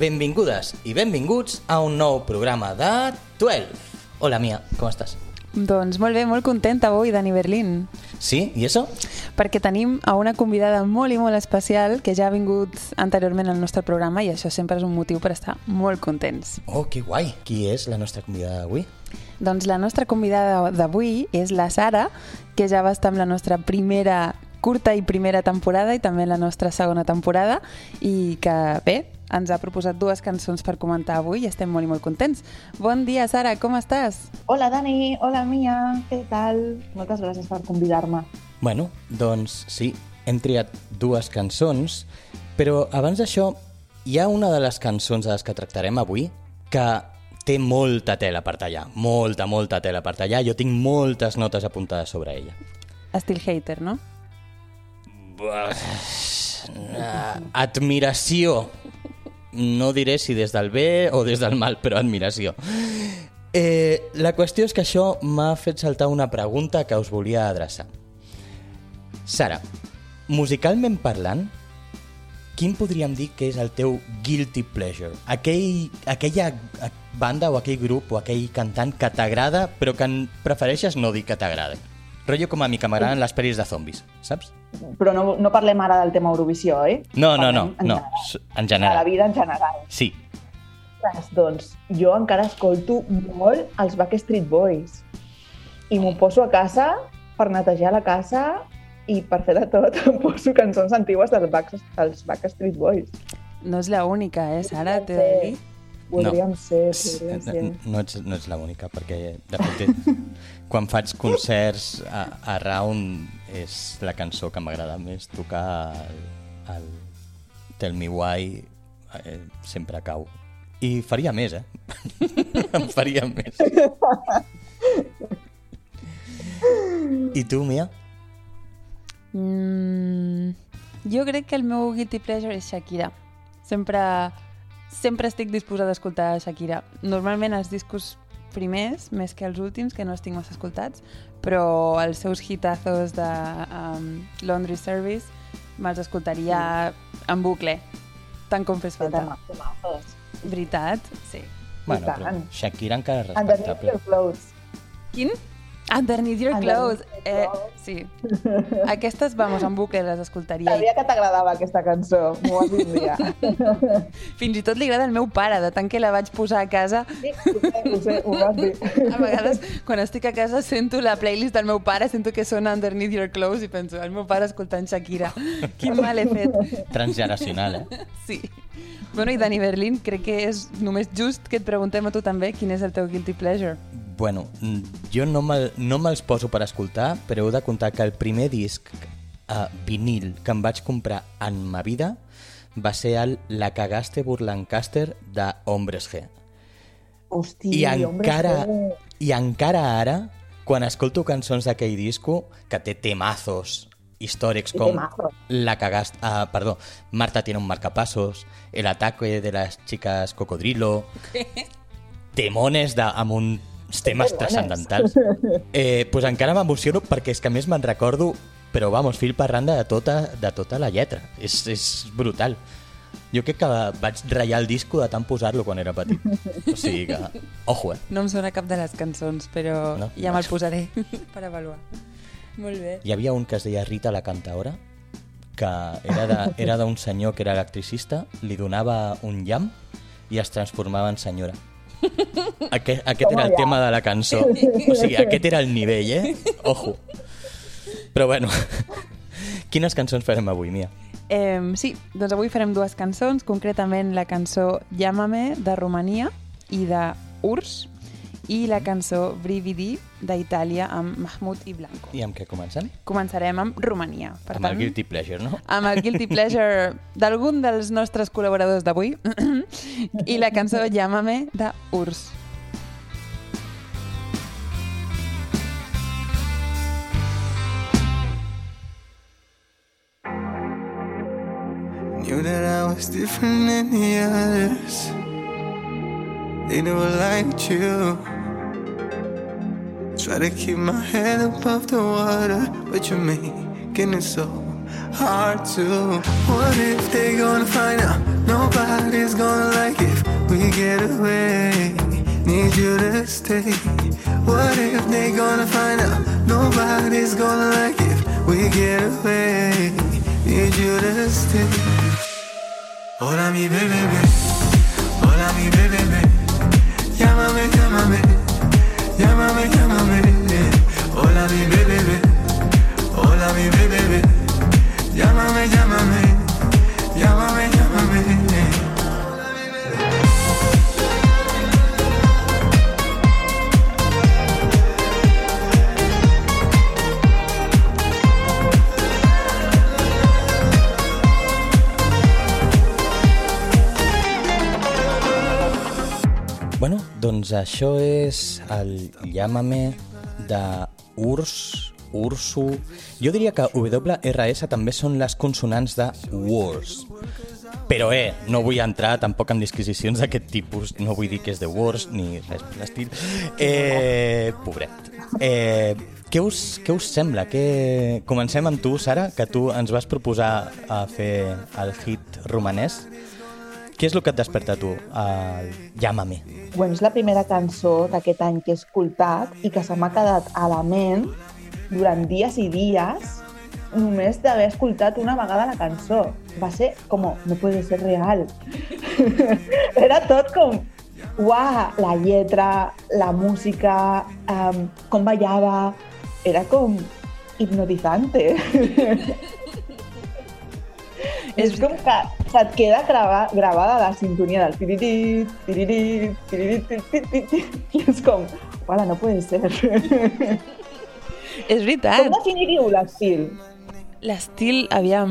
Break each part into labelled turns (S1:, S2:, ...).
S1: Benvingudes i benvinguts a un nou programa de 12. Hola, Mia, com estàs?
S2: Doncs molt bé, molt contenta avui, Dani Berlín,
S1: Sí? I eso?
S2: perquè tenim a una convidada molt i molt especial que ja ha vingut anteriorment al nostre programa i això sempre és un motiu per estar molt contents.
S1: Oh, que guai! Qui és la nostra convidada d'avui?
S2: Doncs la nostra convidada d'avui és la Sara, que ja va estar amb la nostra primera curta i primera temporada i també la nostra segona temporada i que, bé, ens ha proposat dues cançons per comentar avui i estem molt i molt contents. Bon dia, Sara, com estàs?
S3: Hola Dani, hola Mia, què tal? Moltes gràcies per convidar-me.
S1: Bueno, doncs sí, hem triat dues cançons, però abans d'això hi ha una de les cançons de les que tractarem avui que té molta tela per tallar, molta, molta tela per tallar. Jo tinc moltes notes apuntades sobre ella.
S2: Estil hater, no?
S1: Admiració. No diré si des del bé o des del mal, però admiració. Eh, la qüestió és que això m'ha fet saltar una pregunta que us volia adreçar. Sara, musicalment parlant, quin podríem dir que és el teu guilty pleasure? Aquell, aquella banda o aquell grup o aquell cantant que t'agrada però que prefereixes no dir que t'agrada? Rotllo com a mi que m'agraden les pel·lis de zombis, saps?
S3: Però no, no parlem ara del tema Eurovisió, eh?
S1: No, no, no,
S3: en
S1: no,
S3: general.
S1: en
S3: De la
S1: general.
S3: vida en general.
S1: Sí.
S3: Doncs jo encara escolto molt els Backstreet Boys i m'ho poso a casa per netejar la casa i per fer de tot em poso cançons antigues dels, Back, dels Backstreet Boys.
S2: No és la única, eh, Sara? T'he de
S3: Sí.
S2: dir.
S3: Podríem ser,
S1: S-
S3: podríem ser.
S1: No ets, no ets l'única, perquè de fet, quan faig concerts a, a Round és la cançó que m'agrada més tocar el, el Tell Me Why eh, sempre cau. I faria més, eh? em faria més. I tu, Mia?
S2: Mm, jo crec que el meu guilty pleasure és Shakira. Sempre, sempre estic disposada a escoltar Shakira. Normalment els discos primers, més que els últims, que no els tinc massa escoltats, però els seus hitazos de um, Laundry Service me'ls escoltaria en bucle, tant com fes falta. Veritat? Sí.
S1: Bueno, però. Shakira encara és
S3: Underneath
S1: respectable.
S3: your clothes.
S2: Quin? Underneath Your Clothes. Eh, sí. Aquestes, vamos, en bucle les escoltaria.
S3: Sabia que t'agradava aquesta cançó, m'ho vas dir un dia.
S2: Fins i tot li agrada al meu pare, de tant que la vaig posar a casa.
S3: Sí, ho sé, ho sé, ho vas dir.
S2: A vegades, quan estic a casa, sento la playlist del meu pare, sento que sona Underneath Your Clothes i penso, el meu pare escoltant Shakira. Quin mal he fet.
S1: Transgeneracional, eh?
S2: Sí. Bueno, i Dani Berlín, crec que és només just que et preguntem a tu també quin és el teu guilty pleasure.
S1: Bueno, mm, jo no me'l no me'ls poso per escoltar, però heu de contar que el primer disc a vinil que em vaig comprar en ma vida va ser el La cagaste Burlancaster de Hombres G.
S3: Hosti,
S1: I encara,
S3: sí.
S1: I encara ara, quan escolto cançons d'aquell disco, que té temazos històrics com. La cagaste... Ah, perdó, Marta tiene un marcapasos, El ataque de las chicas cocodrilo... Temones de, amb uns temes transcendentals. Eh, pues encara m'emociono perquè és que a més me'n recordo, però vamos, fil per randa de tota, de tota la lletra. És, és brutal. Jo crec que vaig ratllar el disco de tant posar-lo quan era petit. O sigui que, ojo, eh?
S2: No em sona cap de les cançons, però
S1: No?
S2: ja me'l posaré per avaluar. Molt bé.
S1: Hi havia un que es deia Rita la cantaora, que era d'un senyor que era electricista, li donava un llamp i es transformava en senyora. Aquest, aquest era el tema de la cançó. O sigui, aquest era el nivell, eh? Ojo. Però bueno, quines cançons farem avui, Mia?
S2: Eh, sí, doncs avui farem dues cançons, concretament la cançó Llámame de Romania i de Urs i la cançó Brividi d'Itàlia amb Mahmoud i Blanco.
S1: I amb què comencem?
S2: Començarem amb Romania. Per
S1: amb
S2: tant,
S1: el Guilty Pleasure, no?
S2: amb el Guilty Pleasure d'algun dels nostres col·laboradors d'avui i la cançó Llámame de Urs.
S4: Knew that I was different than the others. They never liked you. Try to keep my head above the water, but you're making it so hard to. What if they gonna find out? Nobody's gonna like if we get away. Need you to stay. What if they gonna find out? Nobody's gonna like if we get away. Need you to stay. Hola mi bebé, hola mi bebé, llámame, llámame, llámame, llámame. Hola mi bebé, hola mi bebé, llámame, llámame, llámame, llámame.
S1: Doncs això és el Llámame de Urs, Ursu... Jo diria que WRS també són les consonants de Wars. Però, eh, no vull entrar tampoc en disquisicions d'aquest tipus. No vull dir que és de Wars ni res per l'estil. Eh, pobret. Eh, què us, què us sembla? Que... Comencem amb tu, Sara, que tu ens vas proposar a fer el hit romanès. Què és el que et desperta a tu? El Llámame.
S3: Bueno, és la primera cançó d'aquest any que he escoltat i que se m'ha quedat a la ment durant dies i dies només d'haver escoltat una vegada la cançó. Va ser com, no puede ser real. Era tot com, uah, la lletra, la música, um, com ballava, era com hipnotizante. és com que se't queda grava, gravada la sintonia del tiririt, tiririt, tiririt, tiririt, tiririt, i és com, uala, no puede ser.
S2: És veritat.
S3: Com definiríeu l'estil?
S2: L'estil, aviam...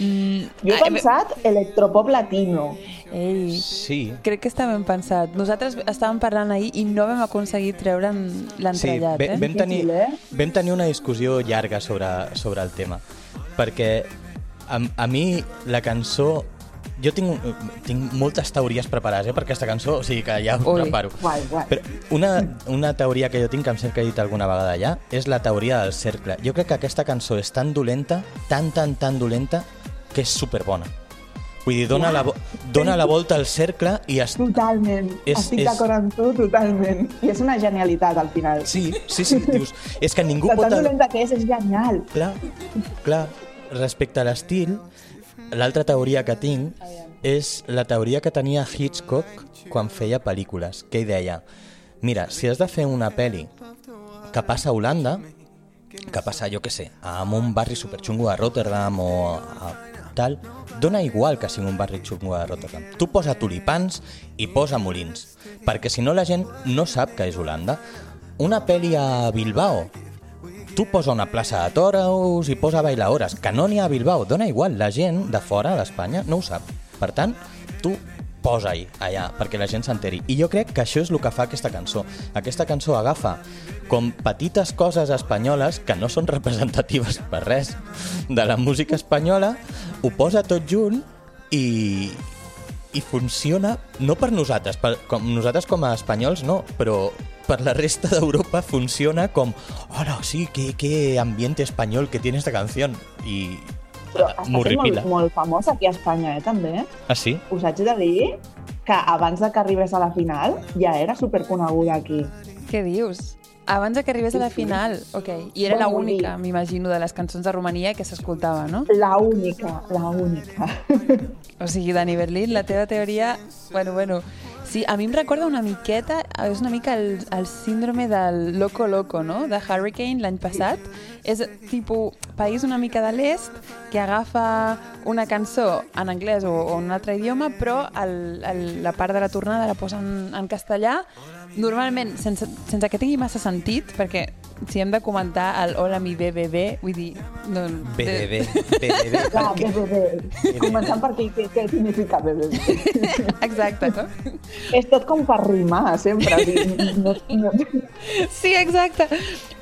S2: Mm,
S3: Jo he pensat electropop latino.
S2: Ei,
S1: Sí.
S2: crec que està ben pensat. Nosaltres estàvem parlant ahir i no vam aconseguir treure'n
S1: Sí,
S2: l'entrellat,
S1: ve-
S2: eh?
S1: vam, tenir,
S3: eh?
S1: vam tenir una discussió llarga sobre, sobre el tema, perquè a, a mi la cançó... Jo tinc, tinc moltes teories preparades eh, per aquesta cançó, o sigui que ja ho
S2: Ui.
S1: preparo.
S3: Guai, guai.
S1: Però una, una teoria que jo tinc, que em sembla que he dit alguna vegada ja, és la teoria del cercle. Jo crec que aquesta cançó és tan dolenta, tan, tan, tan dolenta, que és superbona. Vull dir, dona, la, dona la volta al cercle i es,
S3: Totalment.
S1: És-
S3: Estic
S1: és-
S3: d'acord amb tu, totalment. I és una genialitat, al final.
S1: Sí, sí, sí, dius, és que ningú pot...
S3: tan dolenta que és, és genial.
S1: Clar, clar. Respecte a l'estil, l'altra teoria que tinc és la teoria que tenia Hitchcock quan feia pel·lícules, que ell deia mira, si has de fer una pel·li que passa a Holanda, que passa, jo què sé, en un barri superxungo de Rotterdam o a tal, dona igual que sigui un barri xungo de Rotterdam. Tu posa tulipans i posa molins, perquè si no la gent no sap que és Holanda. Una pel·li a Bilbao, tu posa una plaça de toros i posa bailaores, que no n'hi ha a Bilbao, dona igual, la gent de fora d'Espanya no ho sap. Per tant, tu posa-hi allà perquè la gent s'enteri. I jo crec que això és el que fa aquesta cançó. Aquesta cançó agafa com petites coses espanyoles que no són representatives per res de la música espanyola, ho posa tot junt i, i funciona no per nosaltres, per, com nosaltres com a espanyols no, però per la resta d'Europa funciona com hola, sí, qué, qué ambiente español que tiene esta canción i
S3: Però està
S1: m'horripila.
S3: molt, molt famós aquí a Espanya, eh, també.
S1: Ah, sí?
S3: Us haig de dir que abans de que arribés a la final ja era superconeguda aquí.
S2: Què dius? Abans de que arribés a la final, ok. I era
S3: dir-
S2: única, m'imagino, de les cançons de Romania que s'escoltava, no?
S3: La única, la única.
S2: O sigui, Dani Berlín, la teva teoria... Bueno, bueno... Sí, a mi em recorda una miqueta, és una mica el, el síndrome del Loco Loco, no?, de Hurricane l'any passat. És tipus país una mica de l'est que agafa una cançó en anglès o, o en un altre idioma, però el, el, la part de la tornada la posa en, en castellà, normalment sense, sense que tingui massa sentit, perquè si hem de comentar el Hola mi BBB, vull dir... No,
S1: BBB, BBB.
S3: La BBB. Començant per què, què, què significa BBB.
S2: Exacte, no?
S3: És tot com per rimar, sempre. No, no, no
S2: Sí, exacte.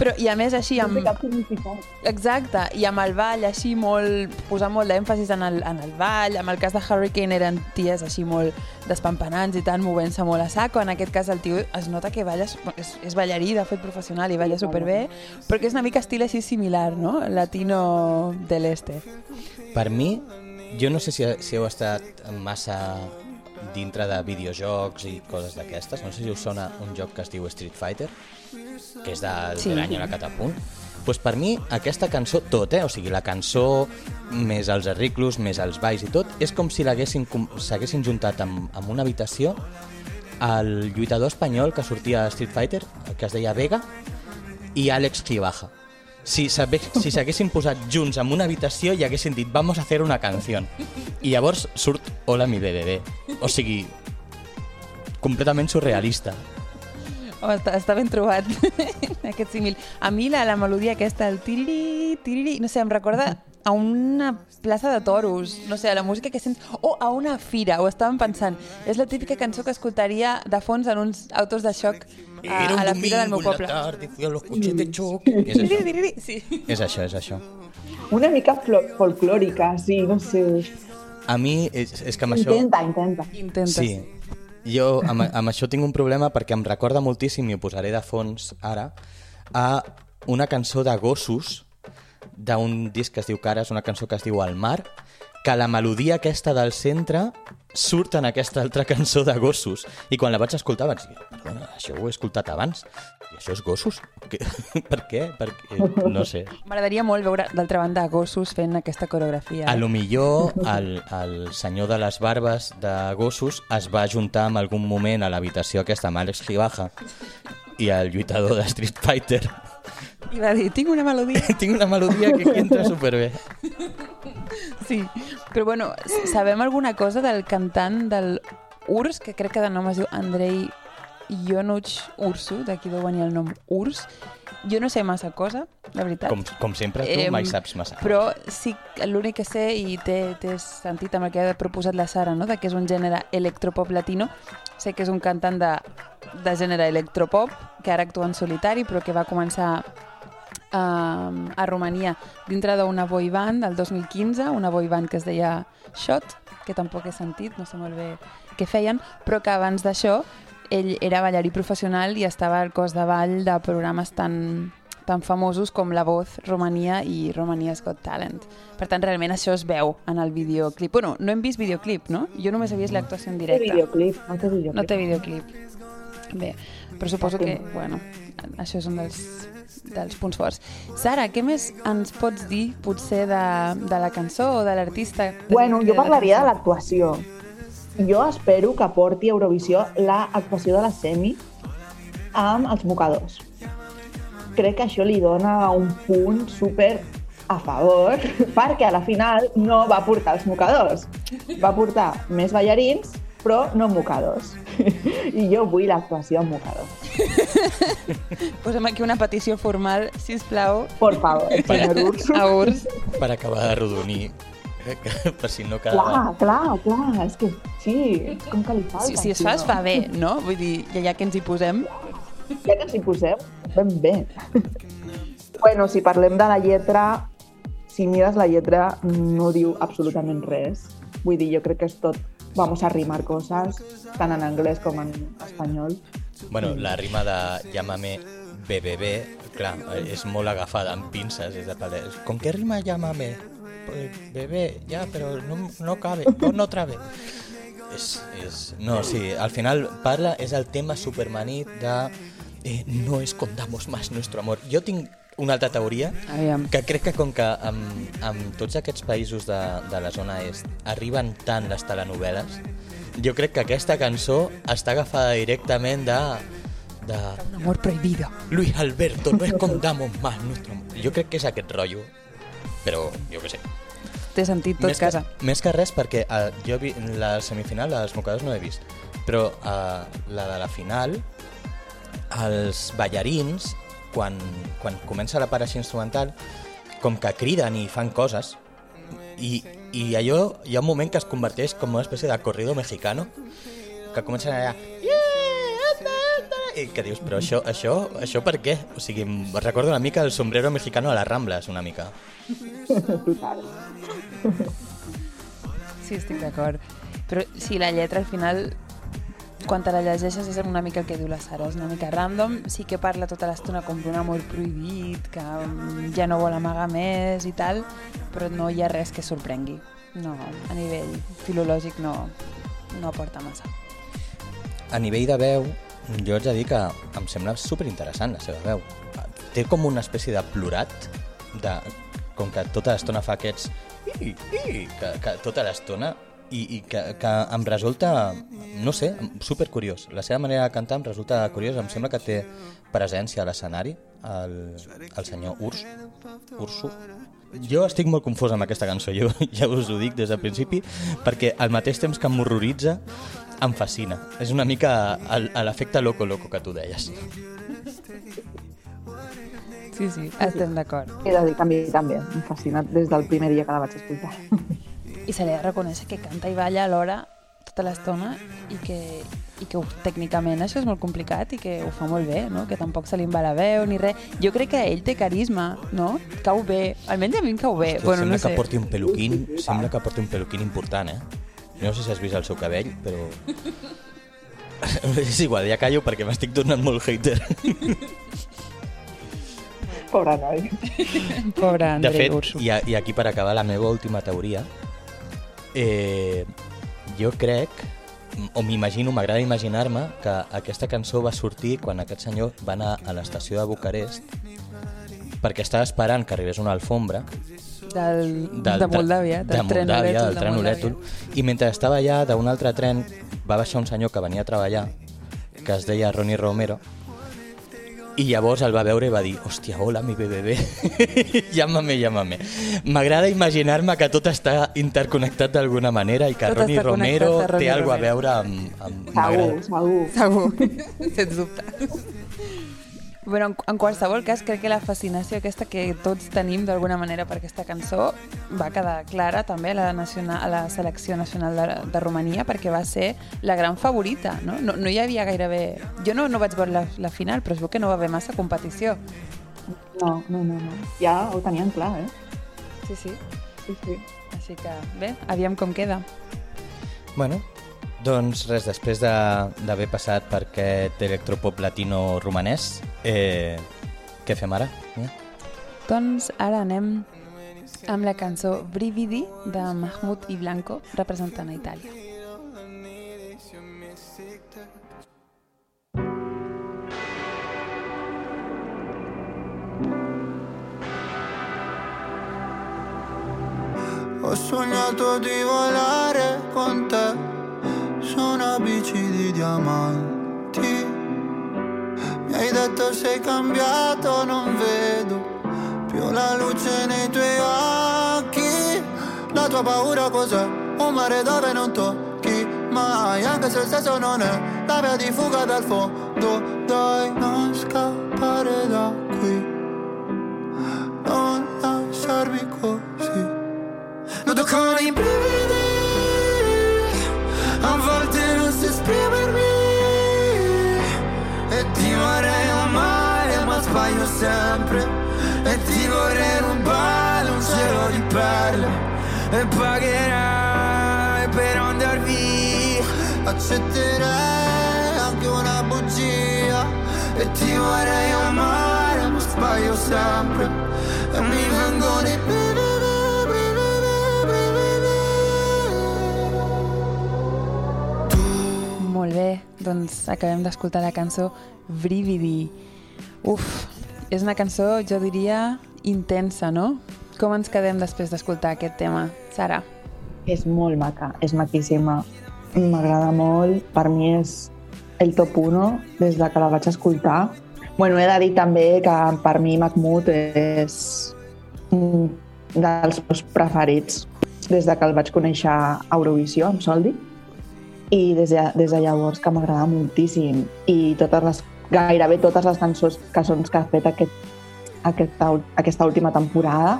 S2: Però, i a més, així,
S3: té
S2: amb...
S3: cap significat.
S2: Exacte, i amb el ball així molt... posar molt d'èmfasis en, el, en el ball, amb el cas de Hurricane eren ties així molt despampanants i tant, movent-se molt a saco, en aquest cas el tio es nota que balla, és, és ballarí, de fet professional, i balla superbé. bé, perquè és una mica estil així similar, no? Latino de l'este.
S1: Per mi, jo no sé si, si heu estat massa dintre de videojocs i coses d'aquestes. No sé si us sona un joc que es diu Street Fighter, que és de,
S2: Sí.
S1: de l'any a la catapunt. Pues per mi, aquesta cançó, tot, eh? o sigui, la cançó, més els arreglos, més els balls i tot, és com si l'haguessin s'haguessin juntat amb, amb una habitació el lluitador espanyol que sortia a Street Fighter, que es deia Vega, i Àlex Gibaja. Si s'hagués- si s'haguessin posat junts en una habitació i haguessin dit vamos a hacer una canción. I llavors surt Hola mi bebé. O sigui, completament surrealista.
S2: Oh, està, està ben trobat, aquest símil. A mi la, la melodia aquesta, el tiriri, tiriri, no sé, em recorda a una plaça de toros, no sé, a la música que sents... O a una fira, ho estàvem pensant. És la típica cançó que escoltaria de fons en uns autos de xoc a, a la fira del meu poble.
S1: tarde, fui a los coches de choque. És això,
S2: Sí.
S1: és això, és això.
S3: Una mica folclòrica, sí, no sé.
S1: A mi, és, és que amb això...
S3: Intenta, intenta.
S2: Intentes.
S1: Sí. Jo amb, amb això tinc un problema perquè em recorda moltíssim, i ho posaré de fons ara, a una cançó de gossos d'un disc que es diu Cares, una cançó que es diu El mar, que la melodia aquesta del centre surt en aquesta altra cançó de gossos. I quan la vaig escoltar vaig dir, perdona, això ho he escoltat abans. I això és gossos? Que, per què? Perquè, no sé.
S2: M'agradaria molt veure, d'altra banda, gossos fent aquesta coreografia.
S1: A lo millor el, el senyor de les barbes de gossos es va juntar en algun moment a l'habitació aquesta amb Àlex Gibaja i el lluitador de Street Fighter.
S2: I va dir, tinc una melodia.
S1: Tinc una melodia que aquí entra superbé.
S2: Sí, però bueno, sabem alguna cosa del cantant del Urs, que crec que de nom es diu Andrei Ionuch Ursu, d'aquí deu venir el nom Urs. Jo no sé massa cosa, la veritat.
S1: Com, com sempre, tu
S2: Em,
S1: mai saps massa.
S2: Però sí, l'únic que sé, i té, té sentit amb el que ha proposat la Sara, no? de que és un gènere electropop latino, sé que és un cantant de, de gènere electropop, que ara actua en solitari, però que va començar a, a Romania dintre d'una boy band el 2015, una boy band que es deia Shot, que tampoc he sentit, no sé molt bé què feien, però que abans d'això ell era ballarí professional i estava al cos de ball de programes tan, tan famosos com La Voz, Romania i Romania's Got Talent. Per tant, realment això es veu en el videoclip. Bueno, no hem vist videoclip, no? Jo només he vist l'actuació en
S3: No té
S2: directe.
S3: videoclip, no té videoclip.
S2: No té videoclip. Bé, però suposo que, bueno, això és un dels, dels punts forts. Sara, què més ens pots dir, potser, de, de la cançó o de l'artista?
S3: Bueno, jo
S2: la
S3: parlaria de l'actuació. Jo espero que porti a Eurovisió l'actuació de la Semi amb els mocadors. Crec que això li dona un punt super a favor, perquè a la final no va portar els mocadors. Va portar més ballarins, però no mocadors. I jo vull l'actuació amb mocadors.
S2: Posem aquí una petició formal, si us plau,
S3: Por favor, senyor Urso.
S2: a Urs.
S1: Per acabar de rodonir, eh, per si no quedava...
S3: Clar, clar, clar, és que sí, és com que li falta.
S2: Si, si es fa, es fa bé, no? Vull dir, ja, ja que ens hi posem...
S3: Ja que ens hi posem, ben bé. bueno, si parlem de la lletra, si mires la lletra no diu absolutament res. Vull dir, jo crec que és tot vamos a rimar coses, tant en anglès com en espanyol.
S1: Bueno, la rima de llámame BBB, clar, és molt agafada amb pinces. És de pale. ¿Con qué rima llámame? Pues, bebé, ya, pero no, no cabe, pon otra vez. És, és, no, sí, al final parla, és el tema supermanit de eh, no escondamos más nuestro amor. Jo tinc una altra teoria
S2: Aviam.
S1: que crec que com que amb, amb tots aquests països de, de la zona est arriben tant les telenovel·les, jo crec que aquesta cançó està agafada directament de, de
S2: Un amor prohibido.
S1: Luis Alberto, no escondamos más nuestro amor. Jo crec que és aquest rotllo, però jo què sé.
S2: Té sentit tot
S1: més
S2: casa.
S1: Que, més que res perquè uh, jo vi, la semifinal dels mocadors no he vist, però uh, la de la final, els ballarins, quan, quan comença la part instrumental, com que criden i fan coses, i, i allò hi ha un moment que es converteix com una espècie de corrido mexicano, que comencen allà... I que dius, però això, això, això per què? O sigui, em recordo una mica el sombrero mexicano a les Rambles, una mica.
S3: Total.
S2: Sí, estic d'acord. Però sí, la lletra al final quan te la llegeixes és una mica el que diu la Sara, és una mica random, sí que parla tota l'estona com d'un amor prohibit, que mm, ja no vol amagar més i tal, però no hi ha res que sorprengui. No, a nivell filològic no, no aporta massa.
S1: A nivell de veu, jo haig de dir que em sembla superinteressant la seva veu. Té com una espècie de plorat, de, com que tota l'estona fa aquests... I, i, que, que tota l'estona i, i que, que em resulta, no sé, super curiós. La seva manera de cantar em resulta curiós, em sembla que té presència a l'escenari, el, el senyor Urs, Ursu. Jo estic molt confós amb aquesta cançó, jo ja us ho dic des del principi, perquè al mateix temps que m'horroritza, em fascina. És una mica a l'efecte loco loco que tu deies.
S2: Sí, sí, estem d'acord.
S3: He de dir que a mi també em fascina des del primer dia que la vaig escoltar.
S2: I se li ha de reconèixer que canta i balla alhora tota l'estona i que, i que ho, tècnicament això és molt complicat i que ho fa molt bé, no? que tampoc se li va la veu ni res. Jo crec que ell té carisma, no? Cau bé, almenys a mi em cau bé.
S1: Hòstia,
S2: bueno,
S1: sembla
S2: no sé.
S1: que porti un peluquín, sembla que porti un peluquín important, eh? No sé si has vist el seu cabell, però... és igual, ja callo perquè m'estic tornant molt hater.
S3: Pobre noi.
S2: Pobre
S1: De
S2: Andrei
S1: fet, i, i aquí per acabar la meva última teoria, eh, jo crec, o m'imagino, m'agrada imaginar-me que aquesta cançó va sortir quan aquest senyor va anar a l'estació de Bucarest perquè estava esperant que arribés una alfombra
S2: Del,
S1: del,
S2: de Moldàvia,
S1: de
S2: del tren
S1: Moldàvia, del
S2: de
S1: tren. Olètul, i mentre estava allà d'un altre tren va baixar un senyor que venia a treballar que es deia Ronnie Romero i llavors el va veure i va dir hòstia, hola, mi bebé, llámame, llámame. M'agrada imaginar-me que tot està interconnectat d'alguna manera i que
S2: Tot connectat
S1: Romero té alguna a
S2: Romero.
S1: veure amb... amb
S3: Segur, segur.
S2: Segur, sens dubte. Bueno, en, en qualsevol cas, crec que la fascinació aquesta que tots tenim d'alguna manera per aquesta cançó va quedar clara també a la, nacional, a la selecció nacional de, de Romania perquè va ser la gran favorita, no? No, no hi havia gairebé... Jo no, no vaig veure la, la final, però es veu que no va haver massa competició.
S3: No, no, no, no. Ja ho tenien clar, eh?
S2: Sí, sí.
S3: Sí, sí.
S2: Així que, bé, aviam com queda.
S1: Bueno, doncs res, després de- d'haver passat per aquest electropop latino romanès, eh, què fem ara? Mia?
S2: Doncs ara anem amb la cançó Brividi de Mahmoud i Blanco representant a Itàlia.
S4: Ho sognato di volare con te diamanti. Mi hai detto sei cambiato, non vedo più la luce nei tuoi occhi. La tua paura cos'è? Un mare dove non tocchi mai, anche se il senso non è la via di fuga dal fondo. Dai, non scappare da qui, non lasciarmi così. Noto con i brividi cielo di perle E pagherai per andar via Accetterei anche una bugia E ti vorrei amare ma sbaglio sempre E mi vengono i brividi
S2: Molt bé, doncs acabem d'escoltar la cançó Brividi. Uf, és una cançó, jo diria, intensa, no? Com ens quedem després d'escoltar aquest tema? Sara?
S3: És molt maca, és maquíssima. M'agrada molt, per mi és el top 1 des de que la vaig escoltar. Bueno, he de dir també que per mi Mahmoud és un dels meus preferits des de que el vaig conèixer a Eurovisió, amb Soldi, i des de, des de llavors que m'agrada moltíssim. I totes les, gairebé totes les cançons, cançons que ha fet aquest, aquesta, aquesta última temporada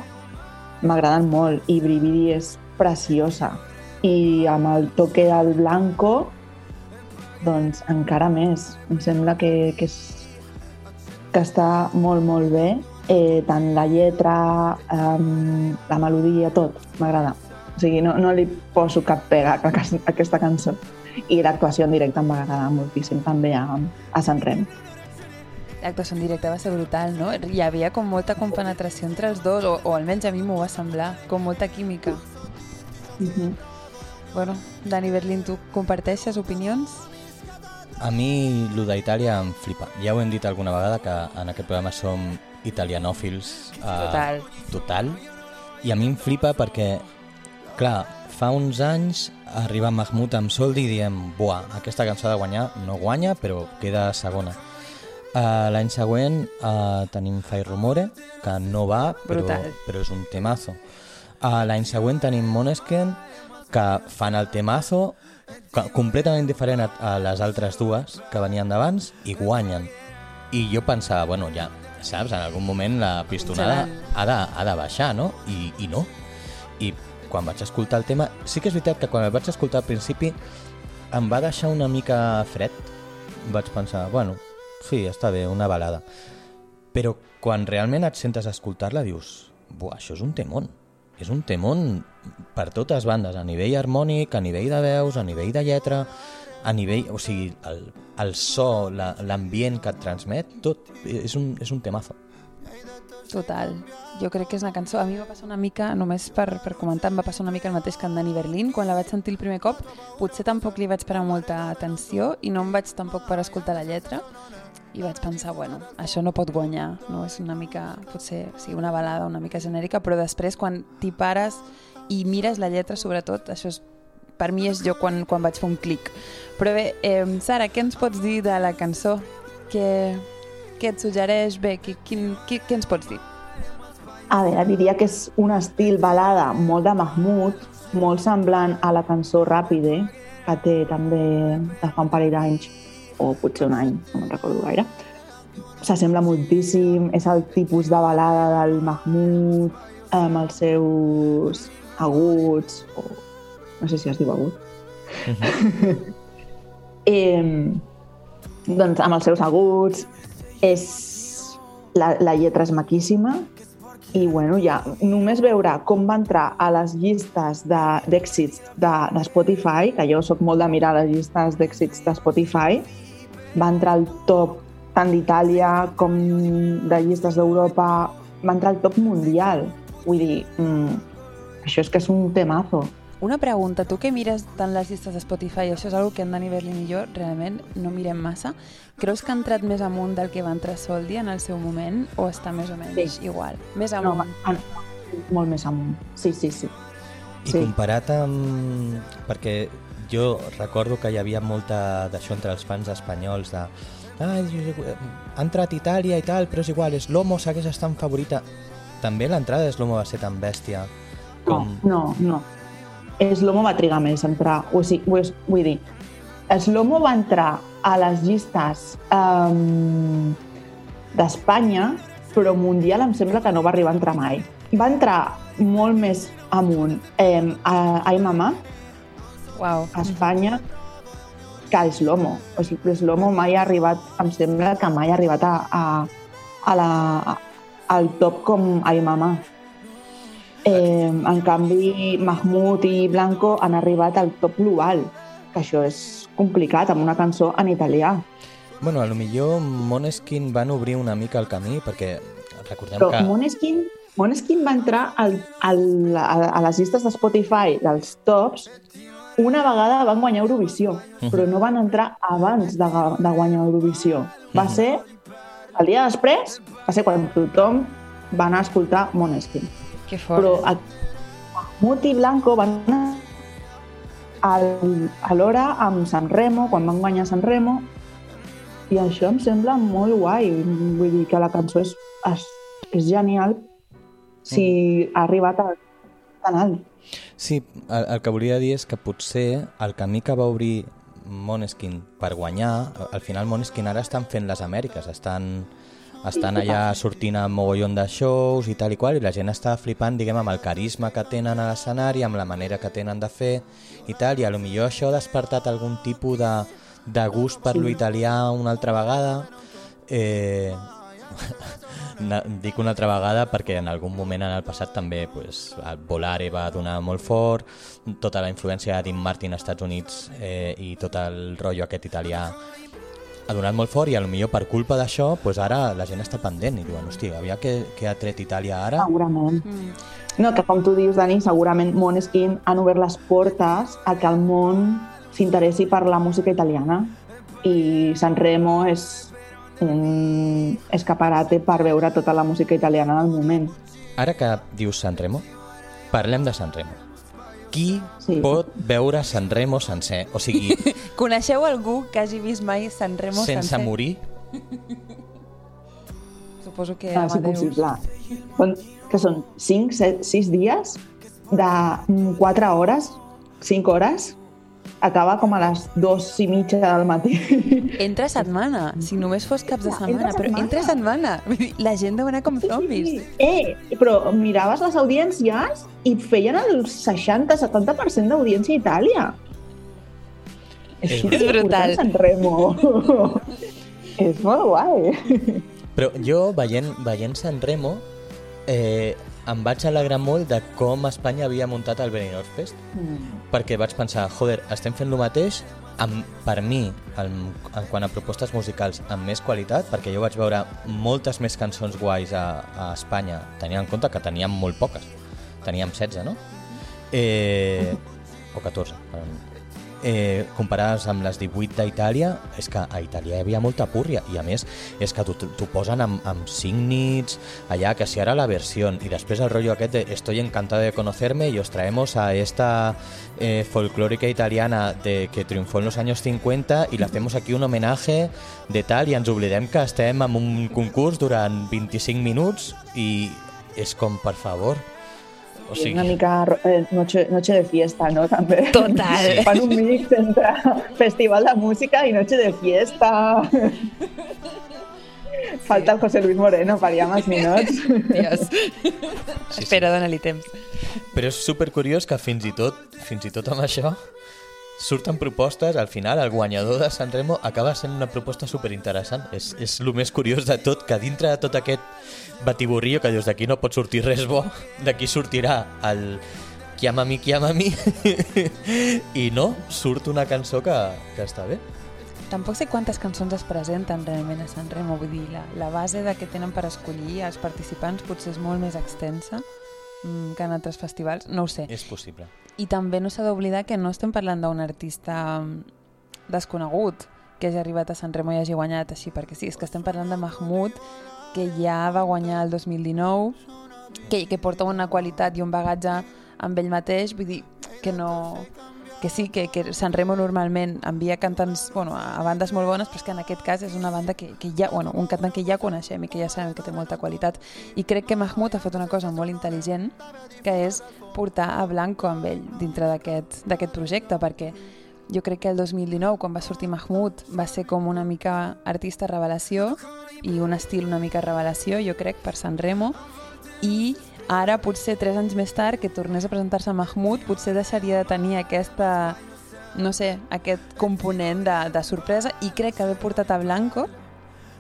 S3: m'agraden molt i Brividi és preciosa. I amb el toque del blanco doncs encara més. Em sembla que, que, és, que està molt molt bé. Eh, tant la lletra um, la melodia, tot m'agrada. O sigui, no, no li poso cap pega a aquesta- cançó. I l'actuació en directe agradar moltíssim també a, a Sant Rem.
S2: L'actuació en directe va ser brutal, no? Hi havia com molta compenetració entre els dos, o, o almenys a mi m'ho va semblar, com molta química.
S3: Uh -huh.
S2: Bueno, Dani Berlín, tu comparteixes opinions?
S1: A mi, lo d'Itàlia em flipa. Ja ho hem dit alguna vegada, que en aquest programa som italianòfils. eh,
S2: Total.
S1: Total. I a mi em flipa perquè, clar, fa uns anys arriba Mahmoud amb Soldi i diem buah, aquesta cançó ha de guanyar, no guanya, però queda segona. Uh, L'any següent uh, tenim Fai Rumore, que no va, però,
S2: Brutal.
S1: però és un temazo. Uh, L'any següent tenim Måneskin, que fan el temazo, que- completament diferent a, a les altres dues que venien d'abans, i guanyen. I jo pensava, bueno, ja, saps, en algun moment la pistonada ha de, ha de baixar, no? I, I no. I quan vaig escoltar el tema... Sí que és veritat que quan el vaig escoltar al principi em va deixar una mica fred. Vaig pensar, bueno, sí, està bé, una balada. Però quan realment et sentes a escoltar-la dius, buah, això és un temón. És un temón per totes bandes, a nivell harmònic, a nivell de veus, a nivell de lletra, a nivell... O sigui, el, el so, la- l'ambient que et transmet, tot és un, és un temazo.
S2: Total. Jo crec que és una cançó... A mi va passar una mica, només per, per comentar, em va passar una mica el mateix que en Dani Berlín. Quan la vaig sentir el primer cop, potser tampoc li vaig parar molta atenció i no em vaig tampoc per escoltar la lletra i vaig pensar, bueno, això no pot guanyar, no? És una mica, potser, sí, una balada una mica genèrica, però després quan t'hi pares i mires la lletra, sobretot, això és, per mi és jo quan, quan vaig fer un clic. Però bé, eh, Sara, què ens pots dir de la cançó? Què, què et suggereix? Bé, qui, quin, qui, què ens pots dir?
S3: A veure, diria que és un estil balada molt de Mahmoud, molt semblant a la cançó Ràpide, que té també de fa un parell d'anys, o potser un any, no me'n recordo gaire. S'assembla moltíssim, és el tipus de balada del Mahmoud, amb els seus aguts, o no sé si es diu agut. eh, doncs amb els seus aguts, és... La, la lletra és maquíssima i bueno, ja només veure com va entrar a les llistes de- d'èxits de, de Spotify, que jo sóc molt de mirar les llistes d'èxits de Spotify, va entrar al top tant d'Itàlia com de llistes d'Europa, va entrar al top mundial. Vull dir, mm, això és que és un temazo.
S2: Una pregunta, tu que mires tant les llistes de Spotify, això és una que en Dani Berlin i jo realment no mirem massa, creus que ha entrat més amunt del que va entrar Soldi en el seu moment o està més o menys
S3: Sí.
S2: igual? Més
S3: No,
S2: amunt.
S3: va- molt més amunt. Sí, sí, sí.
S1: I
S3: Sí.
S1: comparat amb... Perquè jo recordo que hi havia molta d'això entre els fans espanyols de ah, ha entrat Itàlia i tal, però és igual, és l'Homo segueix estant favorita. També l'entrada de l'Homo va ser tan bèstia com...
S3: No, no, no. Slomo va trigar més a entrar. O sigui, vull, vull dir, Slomo va entrar a les llistes um, d'Espanya, però mundial em sembla que no va arribar a entrar mai. Va entrar molt més amunt eh, a Ai Mamà,
S2: Uau.
S3: a Espanya, que Slomo. O sigui, Slomo mai ha arribat, em sembla que mai ha arribat a, a, a la, a, al top com Ai Mamà. Eh, en canvi, Mahmoud i Blanco han arribat al top global, que això és complicat amb una cançó en italià.
S1: Bueno, a lo millor Måneskin van obrir una mica el camí perquè recordem
S3: Però
S1: que...
S3: Måneskin, Måneskin va entrar al, al, a, a les llistes de Spotify dels tops una vegada van guanyar Eurovisió, però no van entrar abans de, de guanyar Eurovisió. Va ser, el dia després, va ser quan tothom va anar a escoltar Måneskin.
S2: Que fort.
S3: Però a- Mahmoud i Blanco van anar al, alhora amb San Remo, quan van guanyar San Remo, i això em sembla molt guai. Vull dir que la cançó és, és, és genial si ha arribat a, tan alt.
S1: Sí, el, el que volia dir és que potser el camí que va obrir Måneskin per guanyar, al final Måneskin ara estan fent les Amèriques, estan, estan allà sortint a mogollon de shows i tal i qual, i la gent està flipant, diguem, amb el carisma que tenen a l'escenari, amb la manera que tenen de fer i tal, i a lo millor això ha despertat algun tipus de, de gust per
S3: Sí.
S1: lo italià una altra vegada. Eh, dic una altra vegada perquè en algun moment en el passat també pues, el Volare va donar molt fort, tota la influència de Dean Martin als Estats Units eh, i tot el rotllo aquest italià ha donat molt fort i a lo millor per culpa d'això pues ara la gent està pendent i diuen, hòstia, aviam què, què ha tret Itàlia ara.
S3: Segurament. No, que com tu dius, Dani, segurament Måneskin han obert les portes a que el món s'interessi per la música italiana. I Sanremo és un escaparate per veure tota la música italiana del moment.
S1: Ara que dius Sanremo, parlem de Sanremo. Qui
S3: Sí.
S1: pot veure Sanremo sencer? O sigui,
S2: Coneixeu algú que hagi vist mai Sanremo
S1: sense
S2: sencer?
S1: morir?
S2: Suposo que
S3: Ah,
S2: Amadeus.
S3: impossible. Bon, que són 5, 7, 6 dies de 4 hores, 5 hores, acaba com a les 2 i mitja del matí.
S2: Entre setmana, si només fos caps de
S3: Entre
S2: setmana, però
S3: setmana.
S2: entre setmana. Vull dir, La gent deu anar com zombis.
S3: Eh, però miraves les audiències i feien el 60-70% d'audiència a Itàlia. És,
S1: És
S2: brutal.
S3: Sanremo. és molt guai.
S1: Però jo, veient, veient Sanremo, eh, em vaig alegrar molt de com Espanya havia muntat el Benidorm Fest, perquè vaig pensar, joder, estem fent el mateix amb, per mi, en, en quant a propostes musicals, amb més qualitat, perquè jo vaig veure moltes més cançons guais a, a Espanya, tenint en compte que teníem molt poques. Teníem 16, no? Eh, o 14. Eh, comparades amb les 18 d'Itàlia, és que a Itàlia hi havia molta púrria, i a més és que t'ho posen amb, amb 5 nits, allà, que si ara la versió, i després el rotllo aquest de estoy encantado de conocerme y os traemos a esta eh, folclórica italiana de que triunfó en los años 50 y le hacemos aquí un homenaje de tal i ens oblidem que estem en un concurs durant 25 minuts i és com, per favor, o sigui...
S3: Una mica eh, noche, noche de fiesta, no? També.
S2: Total.
S1: Sí.
S3: Fan un mix entre festival de música i noche de fiesta. Falta el José Luis Moreno amb els ninots.
S2: Dios.
S1: Sí, sí.
S2: Espera, dona-li temps.
S1: Però és supercuriós que fins i tot, fins i tot amb això surten propostes, al final el guanyador de Sanremo acaba sent una proposta superinteressant. És, és el més curiós de tot, que dintre de tot aquest batiburrillo que dius d'aquí no pot sortir res bo, d'aquí sortirà el Chiama mi, chiama mi i no, surt una cançó que, que està bé.
S2: Tampoc sé quantes cançons es presenten realment a Sant Remo, vull dir, la, la base de que tenen per escollir els participants potser és molt més extensa que en altres festivals, no ho sé.
S1: És possible.
S2: I també no s'ha d'oblidar que no estem parlant d'un artista mm, desconegut que hagi arribat a Sant Remo i hagi guanyat així perquè sí, és que estem parlant de Mahmoud que ja va guanyar el 2019 que, que porta una qualitat i un bagatge amb ell mateix, vull dir que no que sí, que, que Sant Remo normalment envia cantants bueno, a bandes molt bones, però és que en aquest cas és una banda que, que ja, bueno, un cantant que ja coneixem i que ja sabem que té molta qualitat. I crec que Mahmoud ha fet una cosa molt intel·ligent, que és portar a Blanco amb ell dintre d'aquest projecte, perquè jo crec que el 2019, quan va sortir Mahmoud, va ser com una mica artista revelació i un estil una mica revelació, jo crec, per Sant Remo, i ara, potser tres anys més tard, que tornés a presentar-se Mahmoud, potser deixaria de tenir aquesta, no sé, aquest component de, de sorpresa i crec que haver portat a Blanco,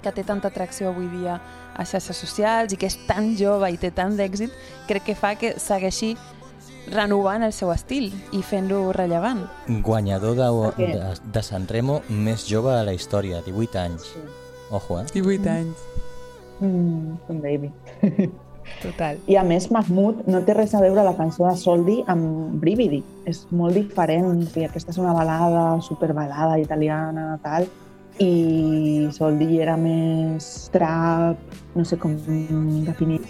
S2: que té tanta atracció avui dia a xarxes socials i que és tan jove i té tant d'èxit, crec que fa que segueixi renovant el seu estil i fent-lo rellevant.
S1: Guanyador de,
S3: Perquè-
S1: de, de Sanremo més jove de la història, 18 anys. Ojo, eh?
S2: 18 anys.
S3: Mm, un baby.
S2: Total.
S3: I a més, Mahmoud no té res a veure la cançó de Soldi amb Brividi. És molt diferent. O sigui, aquesta és una balada, superbalada italiana, tal. I Soldi era més trap, no sé com definir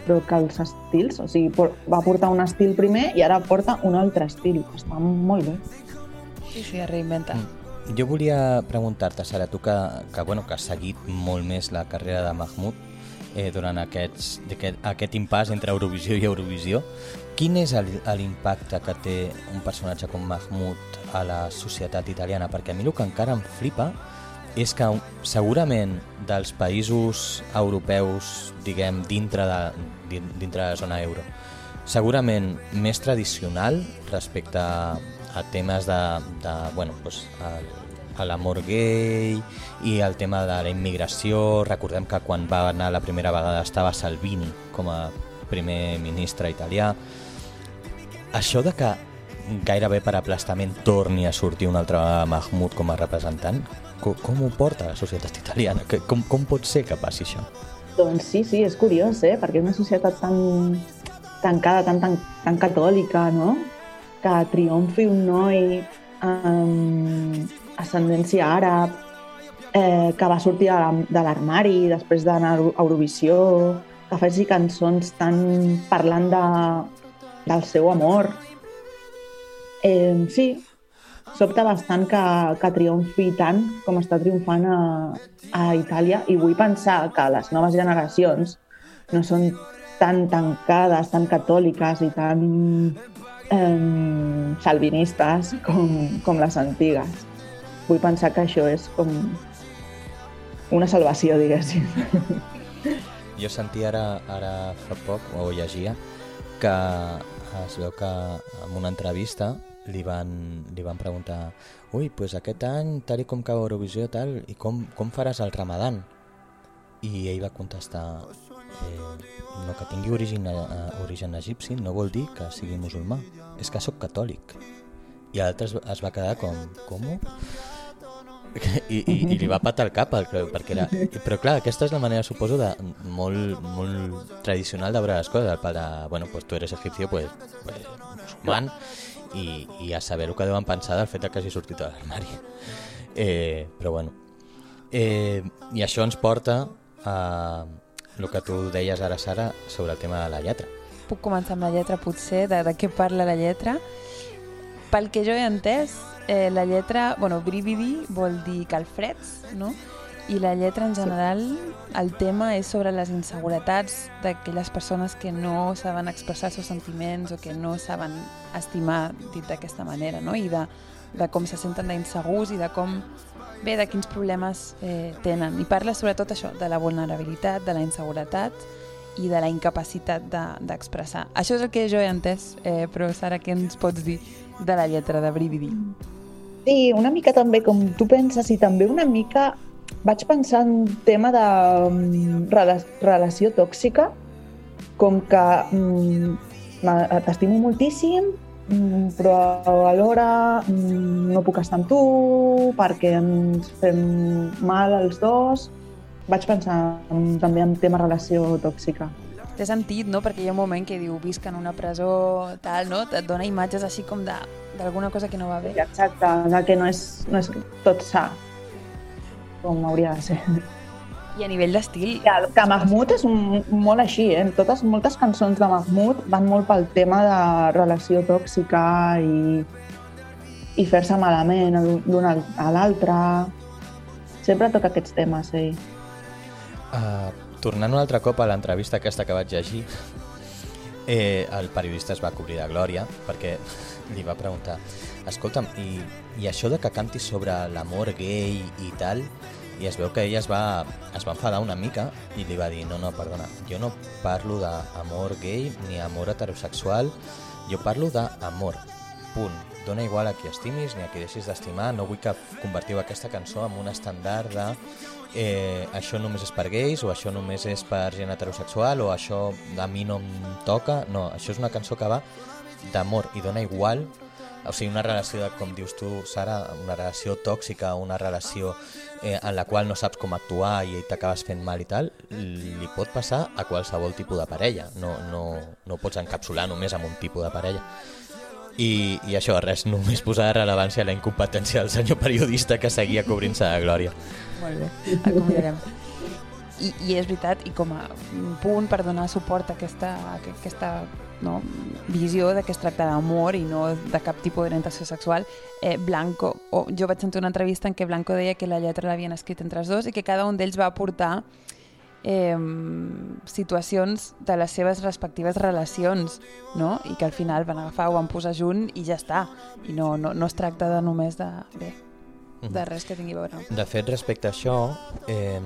S3: però que els estils, o sigui, va portar un estil primer i ara porta un altre estil. Està molt bé.
S2: Sí, sí, es reinventa.
S1: Mm. Jo volia preguntar-te, Sara, tu que, que, bueno, que has seguit molt més la carrera de Mahmoud eh, durant aquests, aquest, aquest impàs entre Eurovisió i Eurovisió, quin és l'impacte que té un personatge com Mahmoud a la societat italiana? Perquè a mi el que encara em flipa és que segurament dels països europeus, diguem, dintre de, din- dintre de la zona euro, segurament més tradicional respecte a temes de, de bueno, doncs, el, a l'amor gay i el tema de la immigració. Recordem que quan va anar la primera vegada estava Salvini com a primer ministre italià. Això de que gairebé per aplastament torni a sortir un altre vegada Mahmoud com a representant, com, com ho porta la societat italiana? Com, com pot ser que passi això?
S3: Doncs sí, sí, és curiós, eh? Perquè és una societat tan tancada, tan, tan, tan catòlica, no? Que triomfi un noi amb ascendència àrab, eh, que va sortir de la- de l'armari després d'anar a Eurovisió, que faci cançons tan parlant de, del seu amor. Eh, sí, sobta bastant que, que triomfi tant com està triomfant a, a Itàlia i vull pensar que les noves generacions no són tan tancades, tan catòliques i tan eh, salvinistes com, com les antigues. Vull pensar que això és com una salvació, diguéssim.
S1: Jo sentia ara, ara fa poc, o llegia, que es veu que en una entrevista li van, li van preguntar ui, pues aquest any, tal i com cau Eurovisió, tal, i com, com faràs el ramadan? I ell va contestar eh, no que tingui origen, eh, origen egipci no vol dir que sigui musulmà, és que sóc catòlic. I l'altre es, es va quedar com, com? I, i, i li va patar el cap perquè era... Però clar, aquesta és la manera, suposo, de, molt, molt tradicional de les coses, pal de, bueno, pues tu eres egipcio, pues, pues musulmán, i, i a saber el que deuen pensar del fet que hagi sortit de l'armari. Eh, però bueno. Eh, I això ens porta a el que tu deies ara, Sara, sobre el tema de la lletra.
S2: Puc començar amb la lletra, potser, de, de què parla la lletra. Pel que jo he entès, eh, la lletra, bueno, brividi vol dir calfreds, no? I la lletra en general, el tema és sobre les inseguretats d'aquelles persones que no saben expressar els seus sentiments o que no saben estimar, dit d'aquesta manera, no? I de, de com se senten d'insegurs i de com, bé, de quins problemes eh, tenen. I parla sobretot això, de la vulnerabilitat, de la inseguretat i de la incapacitat de- d'expressar. De, Això és el que jo he entès, eh, però Sara, què ens pots dir de la lletra de Brividi?
S3: Sí, una mica també com tu penses i també una mica vaig pensar en tema de mm, rela relació tòxica, com que mm, t'estimo moltíssim, mm, però alhora mm, no puc estar amb tu perquè ens fem mal els dos. Vaig pensar en, també en tema relació tòxica.
S2: Té sentit, no? Perquè hi ha un moment que diu visc en una presó, tal, no? Et dona imatges així com de d'alguna cosa que no va bé.
S3: Exacte, de que no és, no és tot sa, com hauria de ser.
S2: I a nivell d'estil,
S3: Que, que Mahmoud és un, molt així, eh? Totes, moltes cançons de Mahmoud van molt pel tema de relació tòxica i, i fer-se malament l'un al- a l'altre. Sempre toca aquests temes, ell.
S1: Uh, tornant un altre cop a l'entrevista aquesta que vaig llegir, eh, el periodista es va cobrir de glòria perquè li va preguntar escolta'm, i, i això de que cantis sobre l'amor gay i tal, i es veu que ella es va, es va enfadar una mica i li va dir, no, no, perdona, jo no parlo d'amor gay ni amor heterosexual, jo parlo d'amor, punt. Dona igual a qui estimis ni a qui deixis d'estimar, no vull que convertiu aquesta cançó en un estàndard de eh, això només és per gais o això només és per gent heterosexual o això a mi no em toca. No, això és una cançó que va d'amor i dona igual o sigui, una relació, de, com dius tu, Sara, una relació tòxica, una relació eh, en la qual no saps com actuar i t'acabes fent mal i tal, li pot passar a qualsevol tipus de parella. No, no, no pots encapsular només amb un tipus de parella. I, i això, res, només posar de rellevància la incompetència del senyor periodista que seguia cobrint-se de glòria.
S2: molt bé, acomiadarem. I, I és veritat, i com a punt per donar suport a aquesta, a aquesta no, visió de que es tracta d'amor i no de cap tipus d'orientació sexual, eh, Blanco, o jo vaig sentir una entrevista en què Blanco deia que la lletra l'havien escrit entre els dos i que cada un d'ells va aportar eh, situacions de les seves respectives relacions, no? I que al final van agafar, ho van posar junt i ja està. I no, no, no es tracta de només de, bé, de res que tingui a veure.
S1: De fet, respecte a això, eh,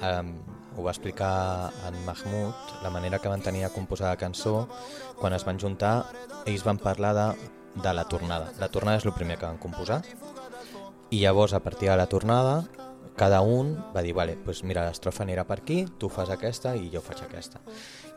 S1: eh, ho va explicar en Mahmoud, la manera que van tenir a composar la cançó, quan es van juntar, ells van parlar de, de la tornada. La tornada és el primer que van composar, I llavors, a partir de la tornada, cada un va dir, vale, pues mira, l'estrofa anirà per aquí, tu fas aquesta i jo faig aquesta.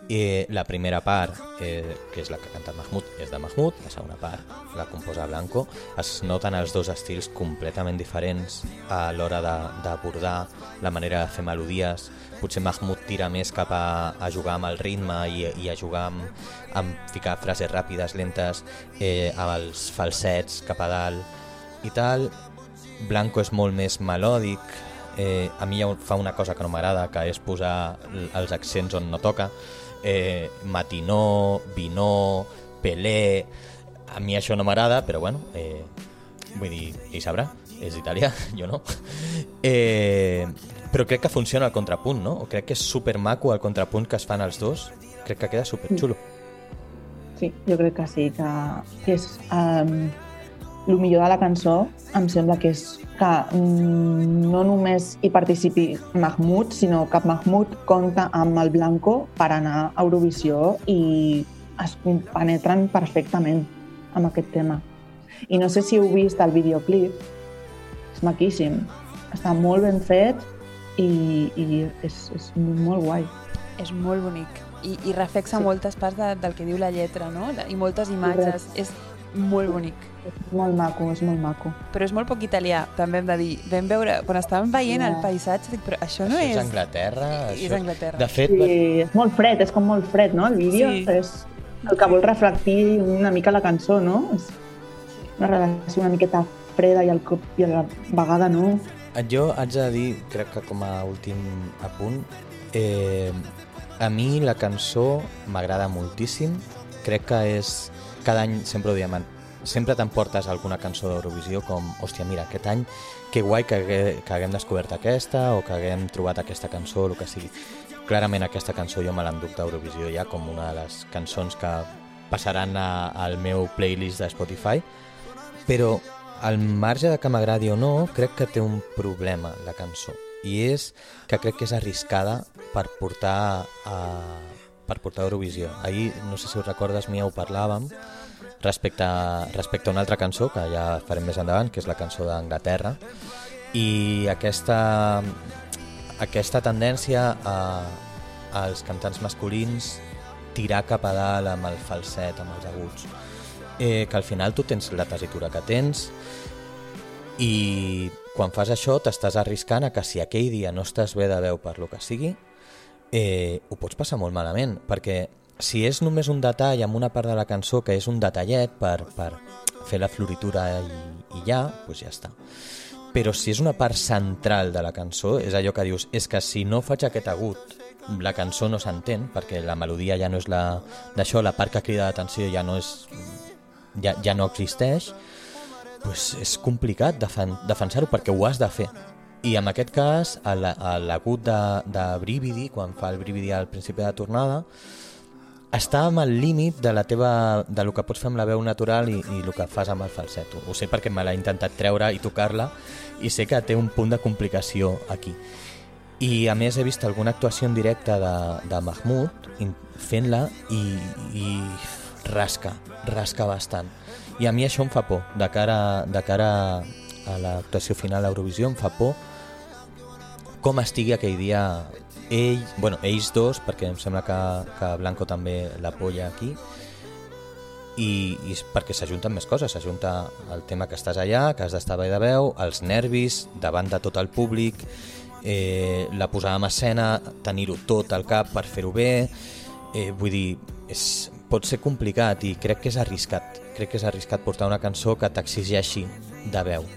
S1: I la primera part, eh, que és la que ha cantat Mahmoud, és de Mahmoud, la segona part la composa Blanco. Es noten els dos estils completament diferents a l'hora d'abordar la manera de fer melodies. Potser Mahmoud tira més cap a, a jugar amb el ritme i, i a jugar amb, amb ficar frases ràpides, lentes, eh, amb els falsets cap a dalt i tal. Blanco és molt més melòdic, eh, a mi ja fa una cosa que no m'agrada, que és posar els accents on no toca, eh, matinó, vinó, pelé... A mi això no m'agrada, però bueno, eh, vull dir, ell sabrà, és italià, jo no. Eh, però crec que funciona el contrapunt, no? O crec que és super maco el contrapunt que es fan els dos. Crec que queda super xulo.
S3: Sí, jo crec que sí, que, que és um, el millor de la cançó em sembla que és que mm, no només hi participi Mahmoud, sinó que Mahmoud compta amb el Blanco per anar a Eurovisió i es penetren perfectament amb aquest tema. I no sé si heu vist el videoclip, és maquíssim, està molt ben fet i, i és, és molt guai.
S2: És molt bonic. I, i reflexa
S3: Sí.
S2: moltes parts de, del que diu la lletra, no? I moltes imatges. És molt bonic.
S3: És molt maco, és molt maco.
S2: Però és molt poc italià, també hem de dir. Vam veure, quan estàvem veient el
S3: Ja.
S2: paisatge, dic, però això no
S1: això és,
S2: és...
S1: Anglaterra.
S2: és
S1: això...
S2: Anglaterra.
S1: De fet,
S3: Sí, és molt fred, és com molt fred, no? El vídeo
S2: Sí.
S3: és el que vol reflectir una mica la cançó, no? És una relació una miqueta freda i, al cop, i a la vegada no.
S1: Jo haig de dir, crec que com a últim apunt, eh, a mi la cançó m'agrada moltíssim. Crec que és... Cada any sempre ho diem, sempre t'emportes alguna cançó d'Eurovisió com, hòstia, mira, aquest any que guai que, hague- que haguem descobert aquesta o que haguem trobat aquesta cançó, el que sigui. Clarament aquesta cançó jo me l'enduc d'Eurovisió ja com una de les cançons que passaran a, al meu playlist de Spotify, però al marge de que m'agradi o no, crec que té un problema la cançó i és que crec que és arriscada per portar a, per portar a Eurovisió. Ahir, no sé si us recordes, Mia, ho parlàvem respecte respecte a una altra cançó que ja farem més endavant, que és la cançó d'Anglaterra. I aquesta aquesta tendència a, als cantants masculins tirar cap a dalt amb el falset, amb els aguts. Eh, que al final tu tens la tessitura que tens i quan fas això t'estàs arriscant a que si aquell dia no estàs bé de veu per lo que sigui eh, ho pots passar molt malament perquè si és només un detall amb una part de la cançó que és un detallet per, per fer la floritura i, i ja, doncs ja està. Però si és una part central de la cançó és allò que dius, és que si no faig aquest agut la cançó no s'entén perquè la melodia ja no és la d'això, la part que crida l'atenció ja no és ja, ja no existeix pues és complicat defen defensar-ho perquè ho has de fer. I en aquest cas l'agut de, de Brividi quan fa el Brividi al principi de la tornada està amb el límit de la teva de lo que pots fer amb la veu natural i, i el que fas amb el falset. Ho sé perquè me l'ha intentat treure i tocar-la i sé que té un punt de complicació aquí. I a més he vist alguna actuació en directe de, de Mahmoud fent-la i, i rasca, rasca bastant. I a mi això em fa por, de cara, de cara a l'actuació final a Eurovisió em fa por com estigui aquell dia ell, bueno, ells dos, perquè em sembla que, que Blanco també l'apoya aquí, i, i perquè s'ajunten més coses, s'ajunta el tema que estàs allà, que has d'estar bé de veu, els nervis davant de tot el públic, eh, la posada en escena, tenir-ho tot al cap per fer-ho bé, eh, vull dir, és, pot ser complicat i crec que és arriscat, crec que és arriscat portar una cançó que t'exigeixi de veu.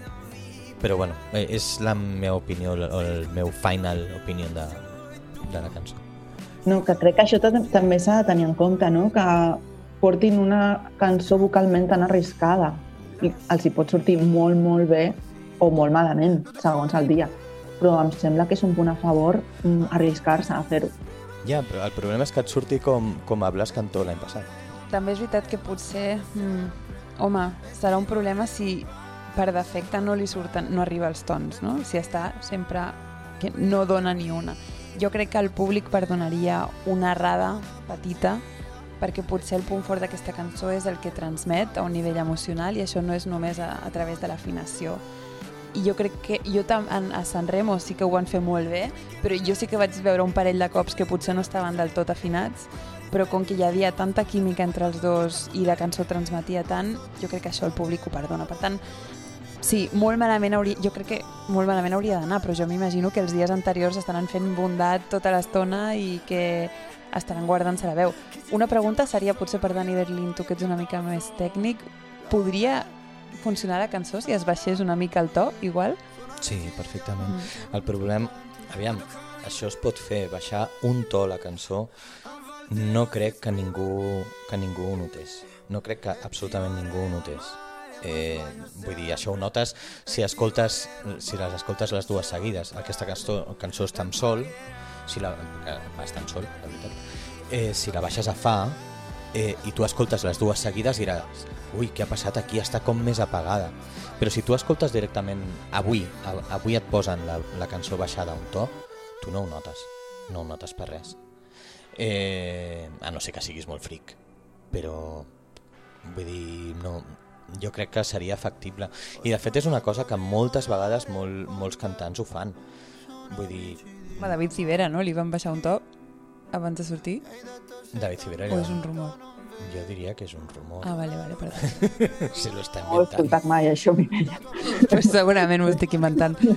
S1: Però bueno, eh, és la meva opinió, o el meu final opinion de, de la cançó.
S3: No, que crec que això ta- també s'ha de tenir en compte, no? que portin una cançó vocalment tan arriscada i els hi pot sortir molt, molt bé o molt malament, segons el dia. Però em sembla que és un punt a favor mm, arriscar-se a fer-ho.
S1: Ja, però el problema és que et surti com, com a Blas Cantó l'any passat.
S2: També és veritat que potser, mm, home, serà un problema si per defecte no li surten, no arriba als tons, no? Si està sempre que no dona ni una. Jo crec que el públic perdonaria una errada petita perquè potser el punt fort d'aquesta cançó és el que transmet a un nivell emocional i això no és només a, a través de l'afinació. i jo crec que jo tam, a San Remo sí que ho van fer molt bé, però jo sí que vaig veure un parell de cops que potser no estaven del tot afinats, però com que hi havia tanta química entre els dos i la cançó transmetia tant, jo crec que això el públic ho perdona. Per tant, sí, molt malament hauria, jo crec que molt malament hauria d'anar, però jo m'imagino que els dies anteriors estaran fent bondat tota l'estona i que estaran guardant-se la veu. Una pregunta seria potser per Dani Berlin, tu que ets una mica més tècnic, podria funcionar la cançó si es baixés una mica el to, igual?
S1: Sí, perfectament. Mm. El problema... Aviam, això es pot fer, baixar un to la cançó, no crec que ningú, que ningú ho notés. No crec que absolutament ningú ho notés. Eh, vull dir, això ho notes si escoltes si les escoltes les dues seguides. Aquesta cançó, cançó està en sol, si la, va estar en sol, la veritat. Eh, si la baixes a fa eh, i tu escoltes les dues seguides diràs ui, què ha passat aquí? Està com més apagada. Però si tu escoltes directament avui, avui et posen la, la cançó baixada un to, tu no ho notes. No ho notes per res. Eh, a no ser que siguis molt fric. Però, vull dir, no, jo crec que seria factible. I de fet és una cosa que moltes vegades molt, molts cantants ho fan. Vull dir...
S2: A David Civera, no? Li van baixar un to abans de sortir?
S1: David Civera...
S2: O és un rumor?
S1: Jo diria que és un rumor.
S2: Ah, vale, vale, perdó.
S1: Se lo està
S3: No ho he
S1: inventant.
S3: escoltat mai, això, Mireia.
S2: pues segurament ho estic inventant.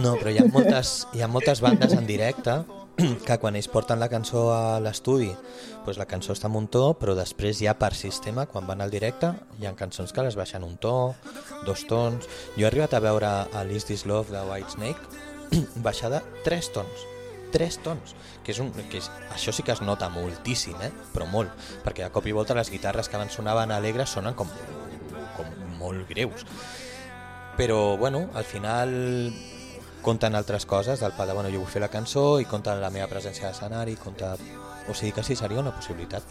S1: No, però hi ha moltes, hi ha moltes bandes en directe que quan ells porten la cançó a l'estudi doncs la cançó està en un to, però després ja per sistema, quan van al directe, hi ha cançons que les baixen un to, dos tons... Jo he arribat a veure a Is This Love de Whitesnake baixada tres tons, tres tons, que és un, que és, això sí que es nota moltíssim, eh? però molt, perquè de cop i volta les guitarres que abans sonaven alegres sonen com, com molt greus però bueno, al final compten altres coses del pal de, bueno, jo vull fer la cançó i compten la meva presència a l'escenari, compta... O sigui que sí, seria una possibilitat.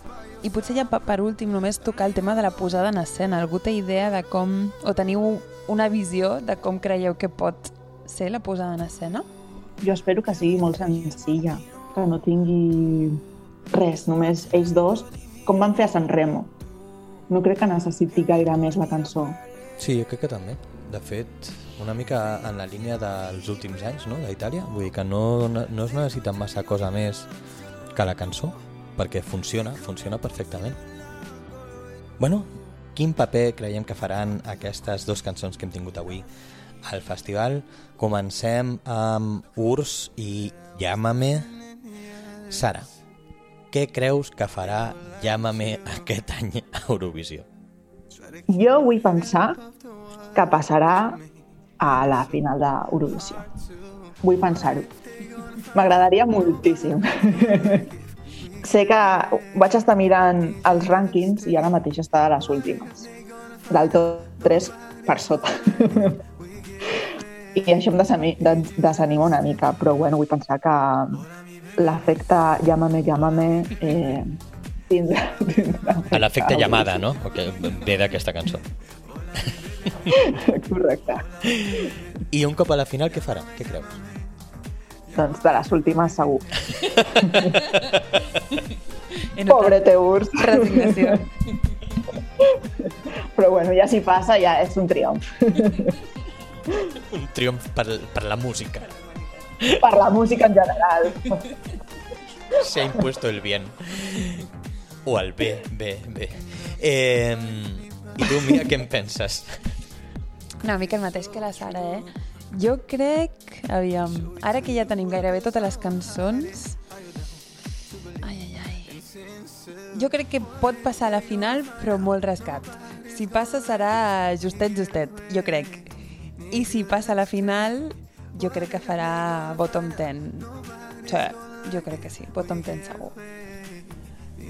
S2: I potser ja pa- per últim només tocar el tema de la posada en escena. Algú té idea de com, o teniu una visió de com creieu que pot ser la posada en escena?
S3: Jo espero que sigui molt senzilla, que no tingui res, només ells dos, com van fer a San Remo. No crec que necessiti gaire més la cançó.
S1: Sí, jo crec que també. De fet, una mica en la línia dels últims anys, no?, d'Itàlia. Vull dir que no, no es necessita massa cosa més que la cançó, perquè funciona, funciona perfectament. Bueno, quin paper creiem que faran aquestes dues cançons que hem tingut avui al festival? Comencem amb Urs i Llámame. Sara, què creus que farà Llámame aquest any a Eurovisió?
S3: Jo vull pensar que passarà a la final d'Eurovisió. Vull pensar-ho. M'agradaria moltíssim. sé que vaig estar mirant els rànquings i ara mateix està a les últimes. Del tot 3 per sota. I això em desanima una mica, però bueno, vull pensar que l'efecte Llámame, Llámame eh, tindrà, tindrà...
S1: L'efecte llamada, no? Que ve d'aquesta cançó.
S3: Correcte.
S1: I un cop a la final, què farà? Què creus?
S3: Doncs de les últimes segur. Pobre Teurs.
S2: Resignació.
S3: Però bueno, ja si passa, ja és un triomf.
S1: Un triomf per, per la música.
S3: Per la música en general.
S1: Se ha impuesto el bien. O el bé, bé, bé. Eh, I tu, Mia, què en penses?
S2: Una mica el mateix que la Sara, eh? Jo crec... Aviam, ara que ja tenim gairebé totes les cançons... Ai, ai, ai. Jo crec que pot passar a la final, però molt rascat. Si passa serà justet, justet, jo crec. I si passa a la final, jo crec que farà bottom 10. Sí, jo crec que sí, bottom 10 segur.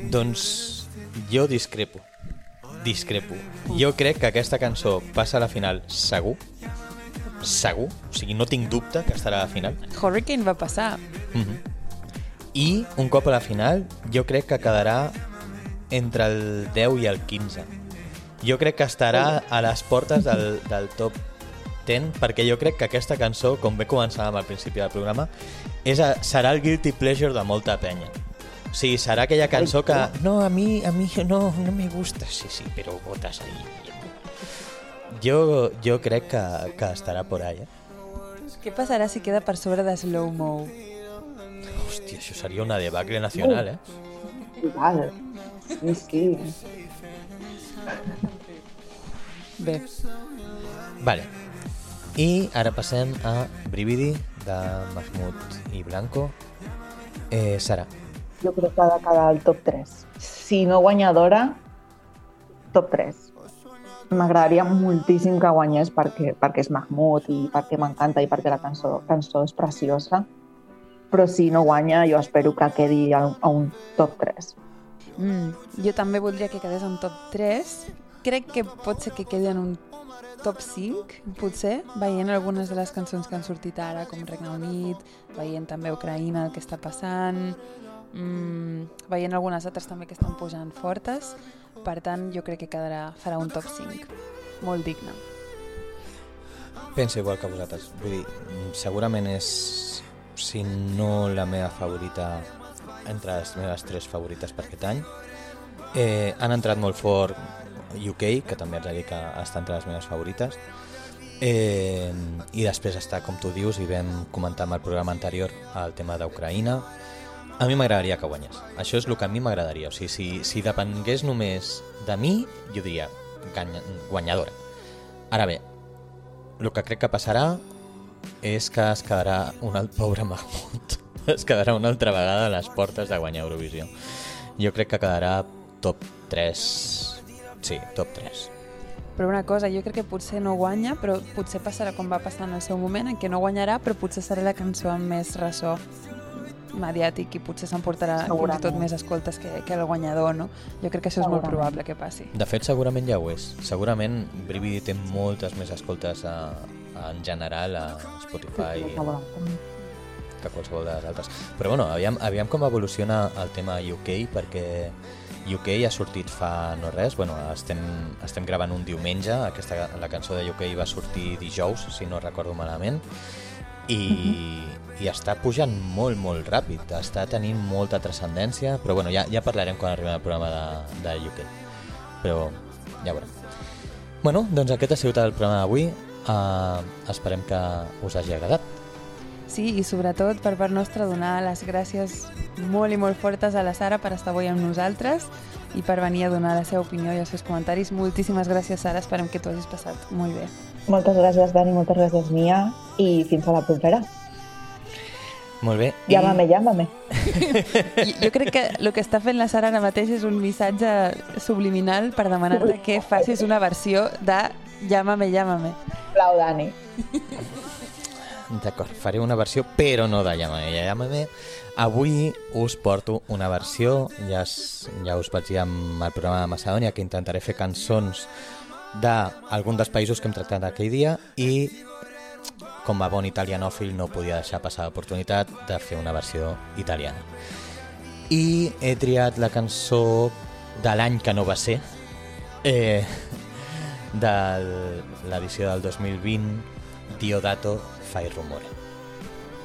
S1: Doncs jo discrepo. Discrepo. Jo crec que aquesta cançó passa a la final segur. Segur. O sigui, no tinc dubte que estarà a la final.
S2: Hurricane va passar.
S1: Mhm. I un cop a la final, jo crec que quedarà entre el 10 i el 15. Jo crec que estarà a les portes del, del top 10, perquè jo crec que aquesta cançó, com bé començàvem al principi del programa, és a, serà el guilty pleasure de molta penya. Sigui, serà aquella cançó que... No, a mi, a mi no, no me gusta. Sí, sí, però votes ahí. Jo, jo crec que, que estarà por ahí, eh?
S2: Què passarà si queda per sobre de Slow Mo?
S1: Hòstia, això seria una debacle nacional, eh?
S3: Igual. Sí, sí.
S2: Bé,
S1: Vale. I ara passem a Brividi, de Mahmoud i Blanco. Eh, Sara,
S3: Jo crec que ha de quedar al top 3. Si no guanyadora, top 3. M'agradaria moltíssim que guanyés perquè, perquè és Mahmoud i perquè m'encanta i perquè la cançó, cançó és preciosa. Però si no guanya, jo espero que quedi a, a un top 3.
S2: mm, jo també voldria que quedés en top 3. Crec que pot ser que quedi en un top 5, potser, veient algunes de les cançons que han sortit ara, com Regne Unit, veient també Ucraïna, el que està passant, veient algunes altres també que estan pujant fortes. Per tant, jo crec que quedarà, farà un top 5. Molt digne.
S1: penso igual que vosaltres. Vull dir, segurament és, si no la meva favorita, entre les meves tres favorites per aquest any. Eh, han entrat molt fort UK, que també haig de dir que està entre les meves favorites. Eh, I després està, com tu dius, i vam comentar en el programa anterior, el tema d'Ucraïna. A mi m'agradaria que guanyés. Això és el que a mi m'agradaria. O sigui, si, si depengués només de mi, jo diria guanyadora. Ara bé, el que crec que passarà és que es quedarà un alt pobre Mahmoud. Es quedarà una altra vegada a les portes de guanyar Eurovisió. Jo crec que quedarà top 3. Sí, top 3.
S2: Però una cosa, jo crec que potser no guanya, però potser passarà com va passar en el seu moment, en què no guanyarà, però potser serà la cançó amb més ressò mediàtic i potser s'emportarà fins i tot més escoltes que, que el guanyador, no? Jo crec que això és molt probable que passi.
S1: De fet, segurament ja ho és. Segurament Brividi té moltes més escoltes a, a, en general a Spotify que qualsevol de les altres. Però bueno, aviam, aviam com evoluciona el tema UK, perquè UK ha sortit fa no res, bueno, estem, estem gravant un diumenge, aquesta, la cançó de UK va sortir dijous, si no recordo malament, i, i està pujant molt, molt ràpid, està tenint molta transcendència, però bueno, ja, ja parlarem quan arribem al programa de, de UK. Però ja veurem. Bueno, doncs aquest ha sigut el programa d'avui. Uh, esperem que us hagi agradat.
S2: Sí, i sobretot per part nostra donar les gràcies molt i molt fortes a la Sara per estar avui amb nosaltres i per venir a donar la seva opinió i els seus comentaris. Moltíssimes gràcies, Sara, esperem que t'ho hagis passat molt bé.
S3: Moltes gràcies, Dani, moltes gràcies, Mia, i fins a la propera.
S1: Molt bé.
S3: Llámame, llámame.
S2: I jo crec que el que està fent la Sara ara mateix és un missatge subliminal per demanar-te que facis una versió de Llámame, llámame.
S3: Plau, Dani.
S1: D'acord, faré una versió, però no de Llámame, Llámame. Avui us porto una versió, ja, es, ja us vaig dir amb el programa de Macedònia que intentaré fer cançons d'algun dels països que hem tractat aquell dia i com a bon italianòfil no podia deixar passar l'oportunitat de fer una versió italiana. I he triat la cançó de l'any que no va ser, eh, de l'edició del 2020, Diodato Fai Rumore.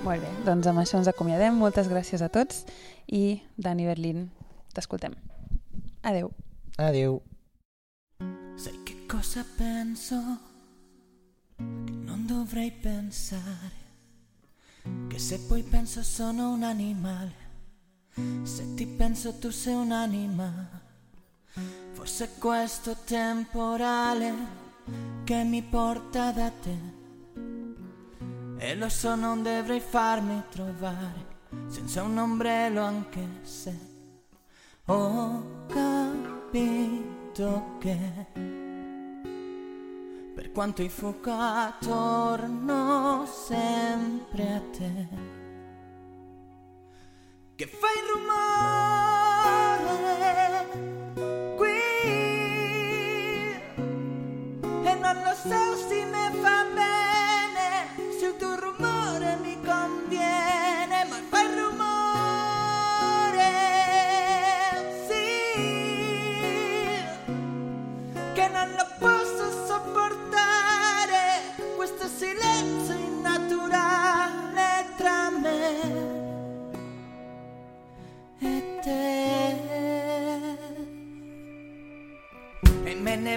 S2: Molt bé, doncs amb això ens acomiadem. Moltes gràcies a tots i Dani Berlín, t'escoltem. Adeu.
S1: Adeu.
S5: Che cosa penso? Che non dovrei pensare. Che se poi penso sono un animale. Se ti penso tu sei un'anima. Forse questo temporale che mi porta da te. E lo so non dovrei farmi trovare senza un ombrello anche se ho capito che quanto i fuoca torno sempre a te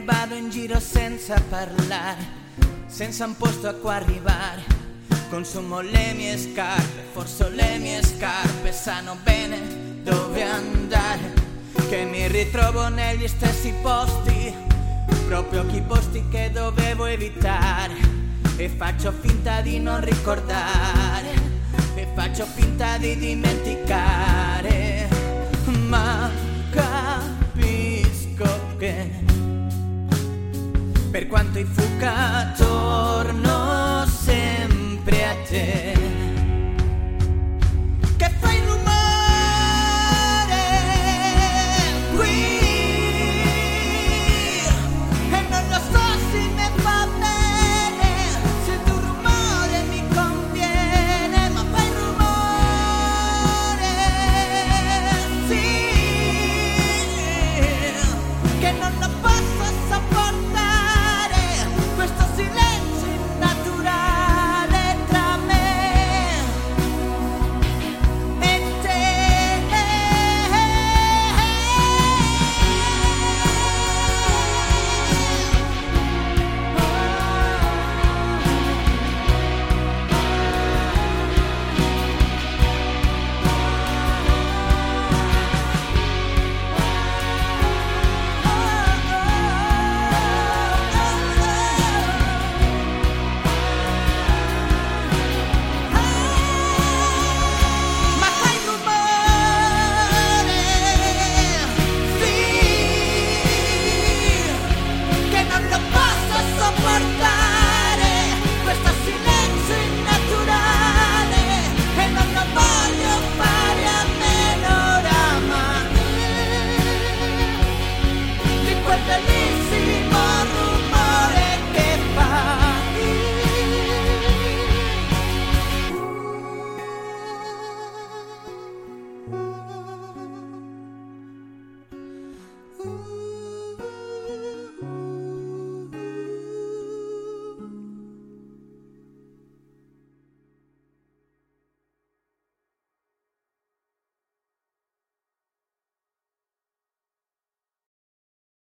S5: vado in giro senza parlare, senza un posto a cui arrivare. Consumo le mie scarpe, forse le mie scarpe sanno bene dove andare, che mi ritrovo negli stessi posti, proprio chi posti che dovevo evitare, e faccio finta di non ricordare, e faccio finta di dimenticare. quanto i fuca torna.